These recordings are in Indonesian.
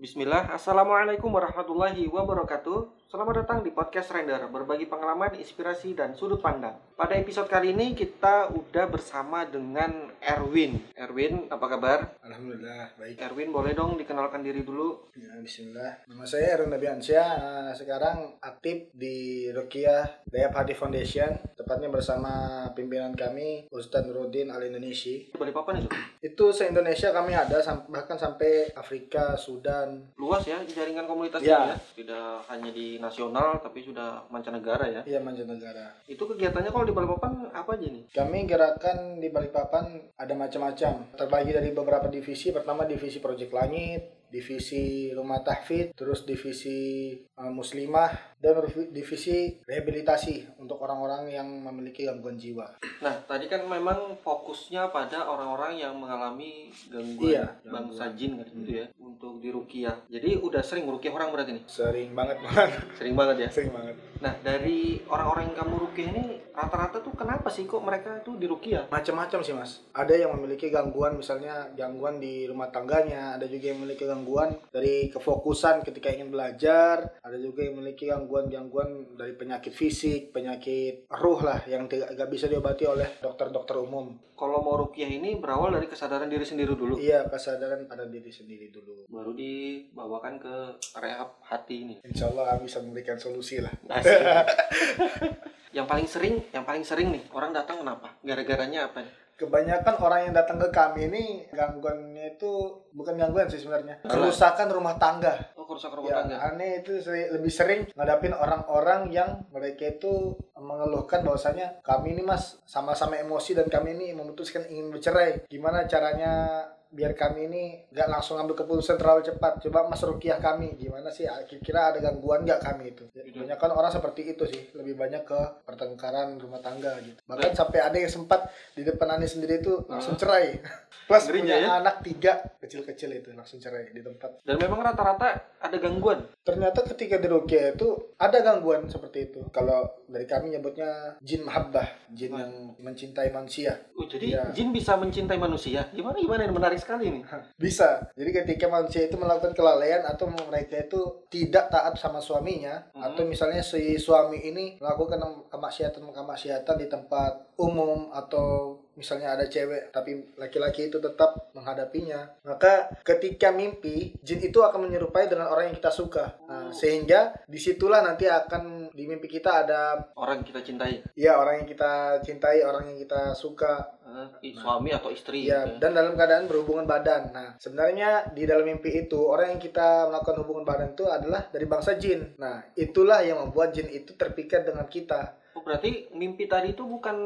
Bismillah, Assalamualaikum warahmatullahi wabarakatuh Selamat datang di podcast Render Berbagi pengalaman, inspirasi, dan sudut pandang Pada episode kali ini kita udah bersama dengan Erwin Erwin, apa kabar? Alhamdulillah baik. Erwin boleh dong dikenalkan diri dulu Ya, Bismillah. Nama saya Erwin Nabiansyah. Eh, Sekarang aktif di Rukiah Dayap Hati Foundation. Tepatnya bersama pimpinan kami Ustadz Nurudin Al Indonesia. Balik papan itu? Itu se-Indonesia kami ada bahkan sampai Afrika, Sudan. Luas ya jaringan komunitas Ya. ya Tidak hanya di nasional tapi sudah mancanegara ya Iya mancanegara. Itu kegiatannya kalau di Balikpapan apa aja nih? Kami gerakan di Balikpapan ada macam-macam. Terbagi dari beberapa divisi. Pertama divisi Project Langit, divisi Rumah Tahfidz, terus divisi eh, Muslimah, dan divisi rehabilitasi untuk orang-orang yang memiliki gangguan jiwa. Nah, tadi kan memang fokusnya pada orang-orang yang mengalami gangguan Iya, bangsa jin kan gitu ya untuk di Rukiah. Jadi udah sering merukiah orang berarti nih? Sering banget banget, Sering banget ya. sering banget. Nah, dari orang-orang yang kamu rukiah ini rata-rata tuh kenapa sih kok mereka tuh di rukiah? Macam-macam sih mas. Ada yang memiliki gangguan, misalnya gangguan di rumah tangganya. Ada juga yang memiliki gangguan dari kefokusan ketika ingin belajar. Ada juga yang memiliki gangguan-gangguan dari penyakit fisik, penyakit ruh lah yang tidak nggak bisa diobati oleh dokter-dokter umum. Kalau mau rukiah ini berawal dari kesadaran diri sendiri dulu. Iya kesadaran pada diri sendiri dulu. Baru dibawakan ke rehab hati ini. Insya Allah bisa memberikan solusi lah. Yang paling sering, yang paling sering nih orang datang kenapa? Gara-garanya apa nih? Kebanyakan orang yang datang ke kami ini gangguannya itu bukan gangguan sih sebenarnya. Kerusakan rumah tangga. Oh, kerusakan rumah Ya, tangga. aneh itu seri- lebih sering ngadapin orang-orang yang mereka itu mengeluhkan bahwasanya kami ini mas sama-sama emosi dan kami ini memutuskan ingin bercerai. Gimana caranya biar kami ini nggak langsung ambil keputusan terlalu cepat. Coba mas rukiah kami gimana sih? Kira-kira ada gangguan nggak kami itu? Ya, Gitu. Kebanyakan orang seperti itu sih. Lebih banyak ke pertengkaran rumah tangga gitu. Bahkan sampai ada yang sempat di depan aneh sendiri itu langsung cerai. Plus Ngerinya punya ya. anak tiga kecil-kecil itu langsung cerai di tempat Dan memang rata-rata ada gangguan. ternyata ketika di rukyah itu ada gangguan seperti itu kalau dari kami nyebutnya jin mahabbah jin yang mencintai manusia Oh, jadi Iya. jin bisa mencintai manusia? Gimana gimana ini menarik sekali nih. bisa jadi ketika manusia itu melakukan kelalaian atau mereka itu tidak taat sama suaminya Mhm. atau misalnya si suami ini melakukan kemaksiatan kemaksiatan di tempat umum atau misalnya ada cewek tapi laki-laki itu tetap menghadapinya maka ketika mimpi jin itu akan menyerupai dengan orang yang kita suka nah, sehingga di situlah nanti akan di mimpi kita ada Orang yang kita cintai, ya orang yang kita cintai orang yang kita suka Eh, suami atau istri. Iya, gitu ya. dan dalam keadaan berhubungan badan. Nah, sebenarnya di dalam mimpi itu orang yang kita melakukan hubungan badan itu adalah dari bangsa jin. Nah, itulah yang membuat jin itu terpikat dengan kita. Oh, berarti mimpi tadi itu bukan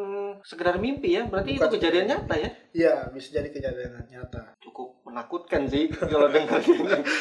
sekedar mimpi ya? Berarti Bukan itu kejadian sekedar nyata ya? Iya, bisa jadi kejadian nyata. Cukup menakutkan sih kalau dengar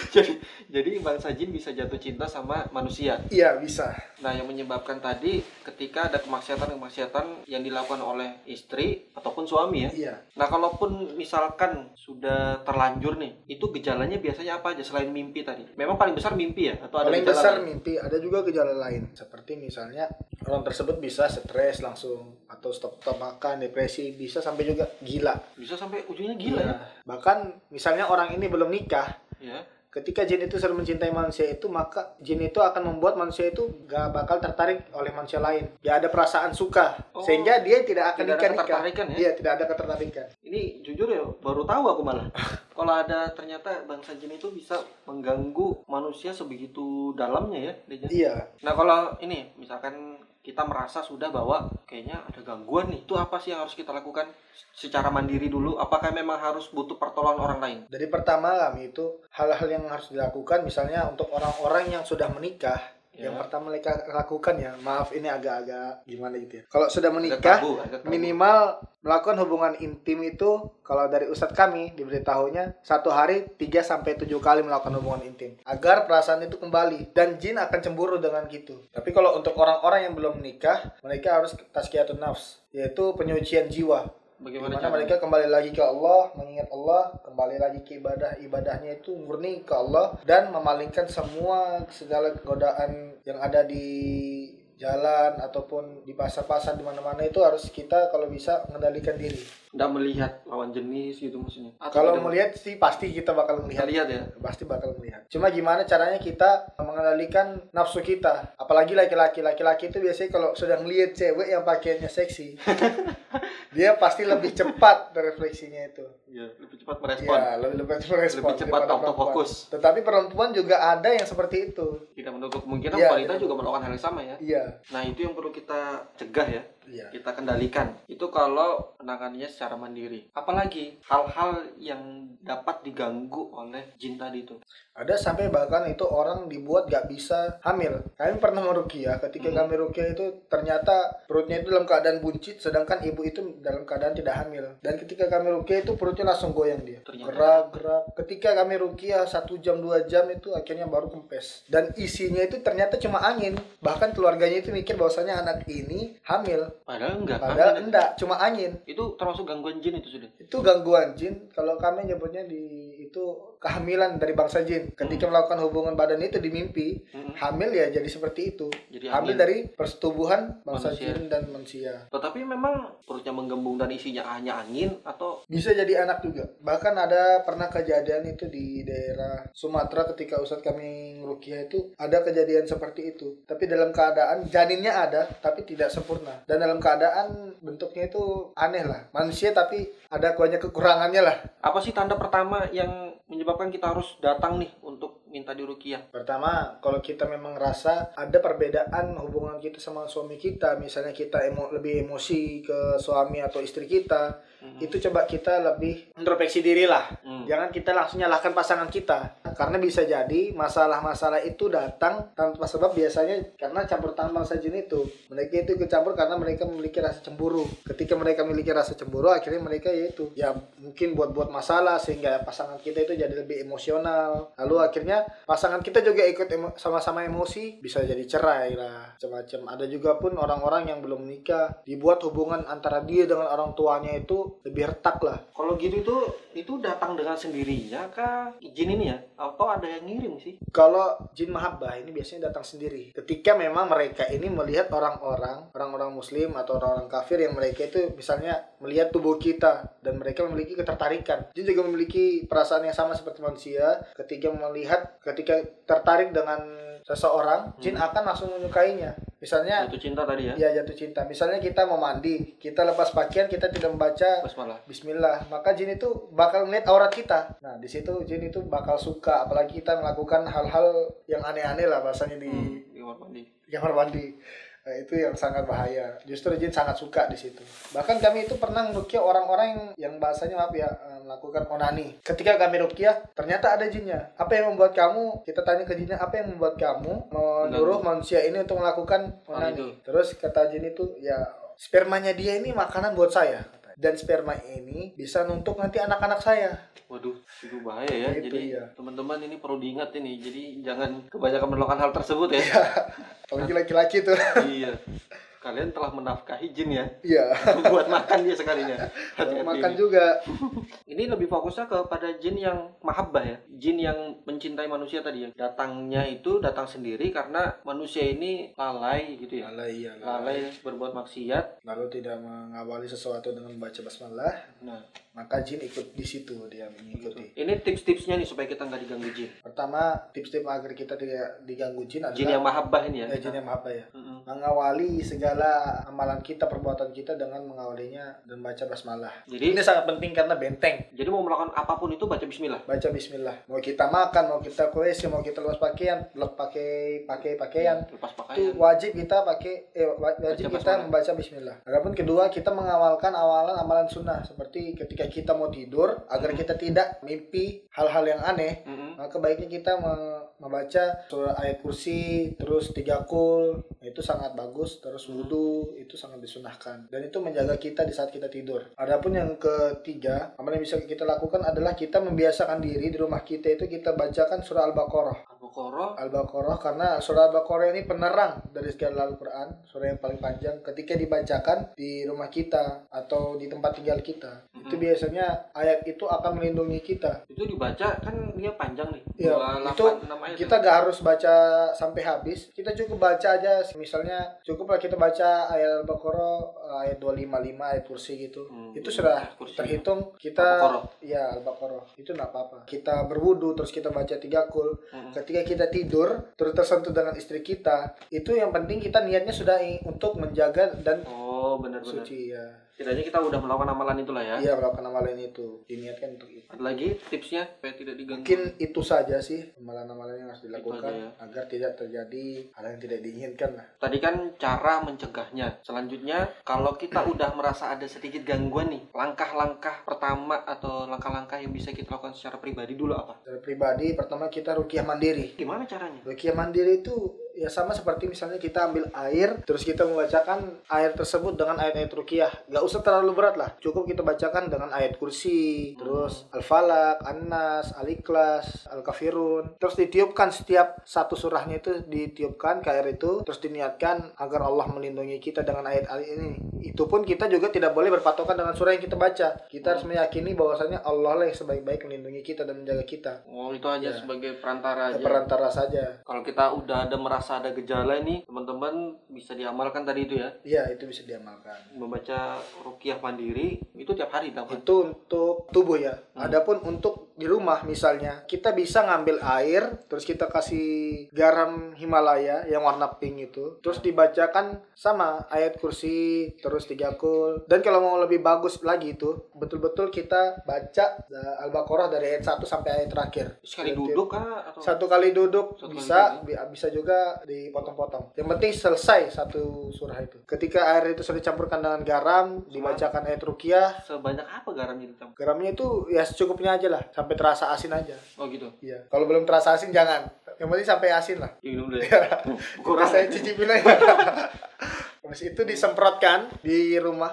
jadi, jadi bangsa jin bisa jatuh cinta sama manusia. Iya, bisa. Nah, yang menyebabkan tadi ketika ada kemaksiatan-kemaksiatan yang dilakukan oleh istri ataupun suami ya. Iya. Nah, kalaupun misalkan sudah terlanjur nih, itu gejalanya biasanya apa aja selain mimpi tadi? Memang paling besar mimpi ya? Atau ada Paling gejala besar lain? mimpi, ada juga gejala lain. Seperti misalnya orang tersebut bisa stres langsung atau stop-stop makan, depresi, bisa sampai juga gila. Bisa sampai ujungnya gila Iya. ya? Bahkan misalnya orang ini belum nikah, Ya. ketika jin itu sering mencintai manusia itu maka jin itu akan membuat manusia itu gak bakal tertarik oleh manusia lain ya ada perasaan suka Oh, sehingga dia tidak akan tidak ada nikah ya? iya tidak ada ketertarikan Ini jujur ya, baru tahu aku malah. Kalau ada ternyata bangsa jin itu bisa mengganggu manusia sebegitu dalamnya ya, iya Nah kalau ini misalkan kita merasa sudah bahwa kayaknya ada gangguan nih, itu apa sih yang harus kita lakukan secara mandiri dulu? Apakah memang harus butuh pertolongan orang lain? dari pertama kami itu hal-hal yang harus dilakukan misalnya untuk orang-orang yang sudah menikah Ya. yang pertama mereka lakukan ya maaf ini agak-agak gimana gitu ya kalau sudah Ada menikah tabu, ada tabu. minimal melakukan hubungan intim itu kalau dari ustadz kami diberitahunya satu hari 3 sampai 7 kali melakukan hubungan intim agar perasaan itu kembali dan jin akan cemburu dengan gitu. Tapi kalau untuk orang-orang yang belum menikah, mereka harus tazkiyatun nafs, yaitu penyucian jiwa. Bagaimana Di mana caranya? mereka kembali lagi ke Allah, mengingat Allah, kembali lagi ke ibadah, ibadahnya itu murni ke Allah dan memalingkan semua segala godaan yang ada di jalan ataupun di pasar-pasar di mana-mana itu harus kita kalau bisa mengendalikan diri. Nggak melihat lawan jenis gitu maksudnya. Atau Kalau tidak- melihat sih pasti kita bakal melihat. lihat ya. Pasti bakal melihat. Cuma gimana caranya kita mengendalikan nafsu kita. Apalagi laki-laki. Laki-laki itu biasanya kalau sudah melihat cewek yang pakaiannya seksi, dia pasti lebih cepat refleksinya itu. Iya, lebih cepat merespon. Iya, lebih lebih cepat respon Lebih cepat perempuan. Tetapi perempuan juga ada yang seperti itu. Tidak menutup kemungkinan Iya, wanita tidak. juga melakukan hal yang sama ya. Iya. Nah, itu yang perlu kita cegah ya. Iya. kita kendalikan itu kalau penanganannya secara mandiri apalagi hal-hal yang dapat diganggu oleh jin tadi itu Ada sampai bahkan itu orang dibuat gak bisa hamil. Kami pernah merukiah, ketika Hmm. kami rukiah itu ternyata perutnya itu dalam keadaan buncit, sedangkan ibu itu dalam keadaan tidak hamil. Dan ketika kami rukiah itu perutnya langsung goyang dia. Gerak-gerak. Ketika kami rukiah satu jam dua jam itu akhirnya baru kempes. Dan isinya itu ternyata cuma angin. Bahkan keluarganya itu mikir bahwasanya anak ini hamil. padahal enggak? Padahal enggak, cuma angin. itu termasuk gangguan jin itu sudah itu gangguan jin kalau kami nyebutnya di itu kehamilan dari bangsa jin. Ketika melakukan hubungan badan itu di mimpi Mm-mm. hamil ya jadi seperti itu. Jadi hamil angin. dari persetubuhan bangsa Manusia. jin dan manusia. Tetapi memang perutnya menggembung dan isinya hanya angin atau bisa jadi anak juga. Bahkan ada pernah kejadian itu di daerah Sumatera ketika ustadz kami ngerukiah itu ada kejadian seperti itu. Tapi dalam keadaan janinnya ada tapi tidak sempurna. Dan dalam keadaan bentuknya itu aneh lah. Manusia tapi ada banyak kekurangannya lah apa sih tanda pertama yang menyebabkan kita harus datang nih untuk minta dirukiah Pertama, kalau kita memang rasa ada perbedaan hubungan kita sama suami kita, misalnya kita emo lebih emosi ke suami atau istri kita, Mhm. itu coba kita lebih introspeksi diri lah. Hmm. Jangan kita langsung nyalahkan pasangan kita. Karena bisa jadi masalah-masalah itu datang tanpa sebab biasanya karena campur tangan bangsa jin itu. Mereka itu kecampur karena mereka memiliki rasa cemburu. Ketika mereka memiliki rasa cemburu, akhirnya mereka yaitu ya mungkin buat-buat masalah sehingga pasangan kita itu jadi lebih emosional. Lalu akhirnya pasangan kita juga ikut emo- sama-sama emosi, bisa jadi cerai lah, macam-macam. Ada juga pun orang-orang yang belum menikah dibuat hubungan antara dia dengan orang tuanya itu lebih retak lah. kalau gitu itu itu datang dengan sendirinya kah jin ini ya atau ada yang ngirim sih Kalau jin mahabbah ini biasanya datang sendiri. Ketika memang mereka ini melihat orang-orang, orang-orang muslim atau orang-orang kafir yang mereka itu misalnya melihat tubuh kita dan mereka memiliki ketertarikan. Jin juga memiliki perasaan yang sama seperti manusia. Ketika melihat, ketika tertarik dengan seseorang, jin akan langsung menyukainya. Misalnya jatuh cinta tadi ya ya jatuh cinta. Misalnya kita mau mandi, kita lepas pakaian, kita tidak membaca basmalah Bismillah, maka jin itu bakal melihat aurat kita. Nah, di situ jin itu bakal suka, apalagi kita melakukan hal-hal yang aneh-aneh lah bahasanya di hmm. di kamar mandi kamar mandi. Nah, itu yang sangat bahaya. Justru jin sangat suka di situ. Bahkan kami itu pernah merukyah orang-orang yang yang bahasanya maaf ya eh, melakukan onani. Ketika kami rukyah, ternyata ada jinnya. Apa yang membuat kamu? Kita tanya ke jinnya, apa yang membuat kamu menyuruh manusia ini untuk melakukan onani? Terus kata jin itu, ya spermanya dia ini makanan buat saya. Dan sperma ini bisa nuntuk nanti anak-anak saya. Waduh, itu bahaya ya. Gitu, Jadi iya. teman-teman ini perlu diingat ini. Jadi jangan kebanyakan melakukan hal tersebut ya. Apalagi laki-laki tuh. iya. Kalian telah menafkahi jin ya. Iya. Buat makan dia sekalinya. Hati-hati Makan ini. juga. Ini lebih fokusnya kepada jin yang mahabbah ya. Jin yang mencintai manusia tadi ya. Datangnya itu datang sendiri karena manusia ini lalai gitu ya. Lalai, iya, Lalai berbuat maksiat. Lalu tidak mengawali sesuatu dengan membaca basmalah, Nah, maka jin ikut di situ dia mengikuti. ini tips-tipsnya nih supaya kita nggak diganggu jin. Pertama, tips-tips agar kita tidak diganggu jin adalah Jin yang mahabbah ini ya. eh, jin yang apa ya? Mm-mm. Mengawali segala amalan kita, perbuatan kita dengan mengawalinya dan baca basmalah. Jadi Ini sangat penting karena benteng. jadi mau melakukan apa pun itu baca bismillah. Baca bismillah. Mau kita makan, mau kita WC, mau kita lepas pakaian, lepas pakai pakai pakaian, Lepas itu pakaian. wajib kita pakai eh wa- wajib Baca kita basmalah. membaca bismillah. Adapun kedua kita mengawalkan awalan amalan sunnah seperti ketika kita mau tidur agar Hmm. kita tidak mimpi hal-hal yang aneh Mm-mm. maka baiknya kita me- membaca surah ayat kursi terus tiga kul itu sangat bagus terus Hmm. Wudhu itu sangat disunahkan dan itu menjaga kita di saat kita tidur. Adapun yang ketiga amalan yang bisa kita lakukan adalah kita membiasakan diri di rumah kita itu kita bacakan surah al-baqarah Al-Baqarah. Al-Baqarah. Karena surah Al-Baqarah ini penerang dari segala Al-Quran surah yang paling panjang ketika dibacakan di rumah kita atau di tempat tinggal kita itu Mhm. biasanya ayat itu akan melindungi kita Itu dibaca kan dia panjang nih. Iya, itu ayat kita gak harus baca sampai habis kita cukup baca aja misalnya cukup lah kita baca ayat Al-Baqarah eh, ayat 255 ayat kursi gitu Hmm, itu sudah kursi. terhitung kita Al-Baqarah. ya Al-Baqarah itu nggak apa-apa kita berwudu terus kita baca tiga kul Mm-mm. ketika kita tidur terus tersentuh dengan istri kita itu yang penting kita niatnya sudah untuk menjaga dan Oh, benar-benar. suci ya Setidaknya kita udah melakukan amalan itulah ya. iya melakukan amalan itu diniatkan untuk itu Ada lagi tipsnya supaya tidak diganggu. mungkin itu saja sih amalan-amalan yang harus dilakukan ya. agar tidak terjadi hal yang tidak diinginkan lah Tadi kan cara mencegahnya. Selanjutnya, kalau kita udah merasa ada sedikit gangguan nih, langkah-langkah pertama atau langkah-langkah yang bisa kita lakukan secara pribadi dulu apa? Secara pribadi pertama kita rukiah mandiri Gimana caranya? rukiah mandiri itu ya sama seperti misalnya kita ambil air terus kita membacakan air tersebut dengan ayat-ayat rukiah. Gak usah terlalu berat lah. Cukup kita bacakan dengan ayat kursi terus al-falak an-nas al-ikhlas al-kafirun. Terus ditiupkan setiap satu surahnya itu ditiupkan ke air itu terus diniatkan agar Allah melindungi kita dengan ayat-ayat ini. Itu pun kita juga tidak boleh berpatokan dengan surah yang kita baca. Kita harus meyakini bahwasanya Allah lah yang sebaik-baik melindungi kita dan menjaga kita. Oh, itu aja Ya. sebagai perantara aja. perantara saja. Kalau kita udah ada merasa ada gejala nih, teman-teman bisa diamalkan tadi itu ya. Iya, itu bisa diamalkan. Membaca rukiah mandiri itu tiap hari dilakukan. Itu untuk tubuh ya. Hmm. Adapun untuk di rumah misalnya, kita bisa ngambil air, terus kita kasih garam Himalaya yang warna pink itu, terus dibacakan sama ayat kursi, terus tiga kul. Dan kalau mau lebih bagus lagi itu, betul-betul kita baca eh, Al-Baqarah dari ayat 1 sampai ayat terakhir. Sekali Jadi, duduk kah atau Satu kali duduk Satu kali bisa duduk, bi- bisa juga dipotong-potong. Yang penting selesai satu surah itu. Ketika air itu sudah dicampurkan dengan garam, dibacakan ayat rukiah, sebanyak apa garamnya dicampur? garamnya itu ya secukupnya aja lah, sampai terasa asin aja. Oh gitu. Iya. Kalau belum terasa asin jangan. Yang penting sampai asin lah. Ya, minum dulu ya. Kurang saya cicipin aja. Habis itu disemprotkan di rumah,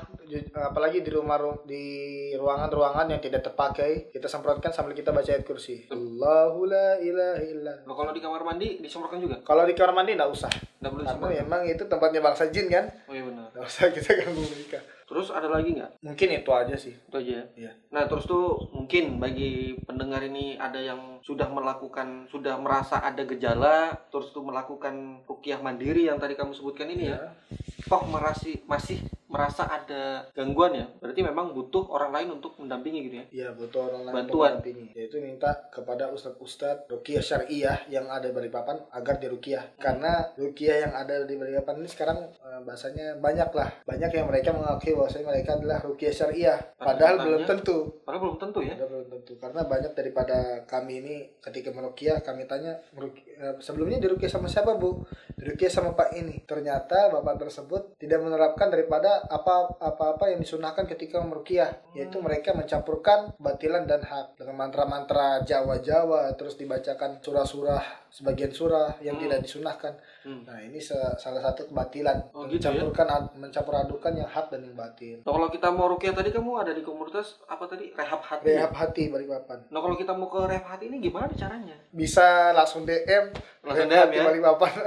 apalagi di rumah ru- di ruangan-ruangan yang tidak terpakai, kita semprotkan sambil kita baca ayat kursi. Allahu la ilaha illa. Nah, kalau di kamar mandi disemprotkan juga? Kalau di kamar mandi nggak usah, Nggak perlu karena memang itu tempatnya bangsa jin kan, Oh iya benar. nggak usah kita ganggu mereka. Terus ada lagi nggak? Mungkin itu aja sih. Itu aja ya. Iya. Nah, terus tuh mungkin bagi pendengar ini ada yang sudah melakukan, sudah merasa ada gejala, terus tuh melakukan rukiah mandiri yang tadi kamu sebutkan ini ya. Kok merasi, masih merasa ada gangguan ya? Berarti memang butuh orang lain untuk mendampingi gitu ya. Iya butuh orang lain Bantuan. untuk mendampingi. Yaitu minta kepada ustadz-ustadz rukiah syariah yang ada di Balikpapan agar dirukiah. Karena rukiah yang ada di Balikpapan ini sekarang eh, bahasanya banyak lah. Banyak yang mereka mengakui bahwasanya mereka adalah rukiah syariah. Padahal Padahal belum tentu. Padahal belum tentu ya. Padahal belum tentu. Karena banyak daripada kami ini ketika merukiah kami tanya "Meruki- eh, sebelumnya dirukiah sama siapa bu? Dirukiah sama pak ini. Ternyata bapak tersebut tidak menerapkan daripada apa apa-apa yang disunahkan ketika merukiah, yaitu mereka mencampurkan batilan dan hak dengan mantra-mantra Jawa-Jawa terus dibacakan surah-surah sebagian surah yang Hmm. tidak disunahkan. Hmm. Nah, ini se- salah satu kebatilan. Oh, gitu ya? mencampurkan ad- mencampur adukan yang hak dan yang batil. Nah, kalau kita mau rukiah tadi kamu ada di komunitas apa tadi? Rehab hati. ya? Rehab hati Balikpapan. Nah, kalau kita mau ke rehab hati ini gimana caranya? bisa langsung DM Langsung Rehab DM ya? Balikpapan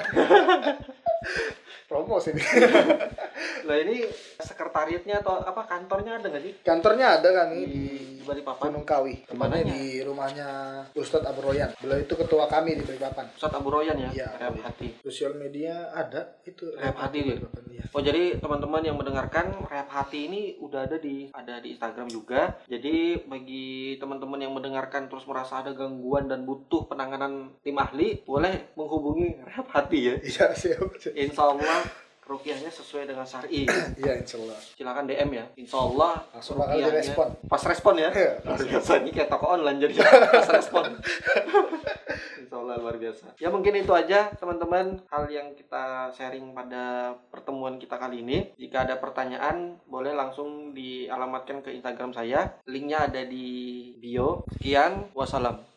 promo sini Lah ini sekretariatnya atau apa kantornya ada nggak sih? kantornya ada kami Di, di Balikpapan. Gunung Kawi Mananya? di rumahnya Ustadz Abu Royan beliau itu ketua kami di Balikpapan Ustadz Abu Royan ya, Iya, Rehab. Hati. sosial media ada itu Rehab Hati iya. Oh jadi teman-teman yang mendengarkan Rehab Hati ini udah ada di ada di Instagram juga. Jadi bagi teman-teman yang mendengarkan terus merasa ada gangguan dan butuh penanganan tim ahli, boleh menghubungi Rehab Hati ya. iya siap. Insya Allah rukiahnya sesuai dengan syari. iya insya Allah Silakan DM ya. Insya Allah langsung bakal direspon Pas respon ya. Iya, ini kayak toko online jadi pas respon. Insya Allah luar biasa. Ya mungkin itu aja teman-teman hal yang kita sharing pada pertemuan kita kali ini. Jika ada pertanyaan boleh langsung dialamatkan ke Instagram saya. Linknya ada di bio. Sekian, wassalam.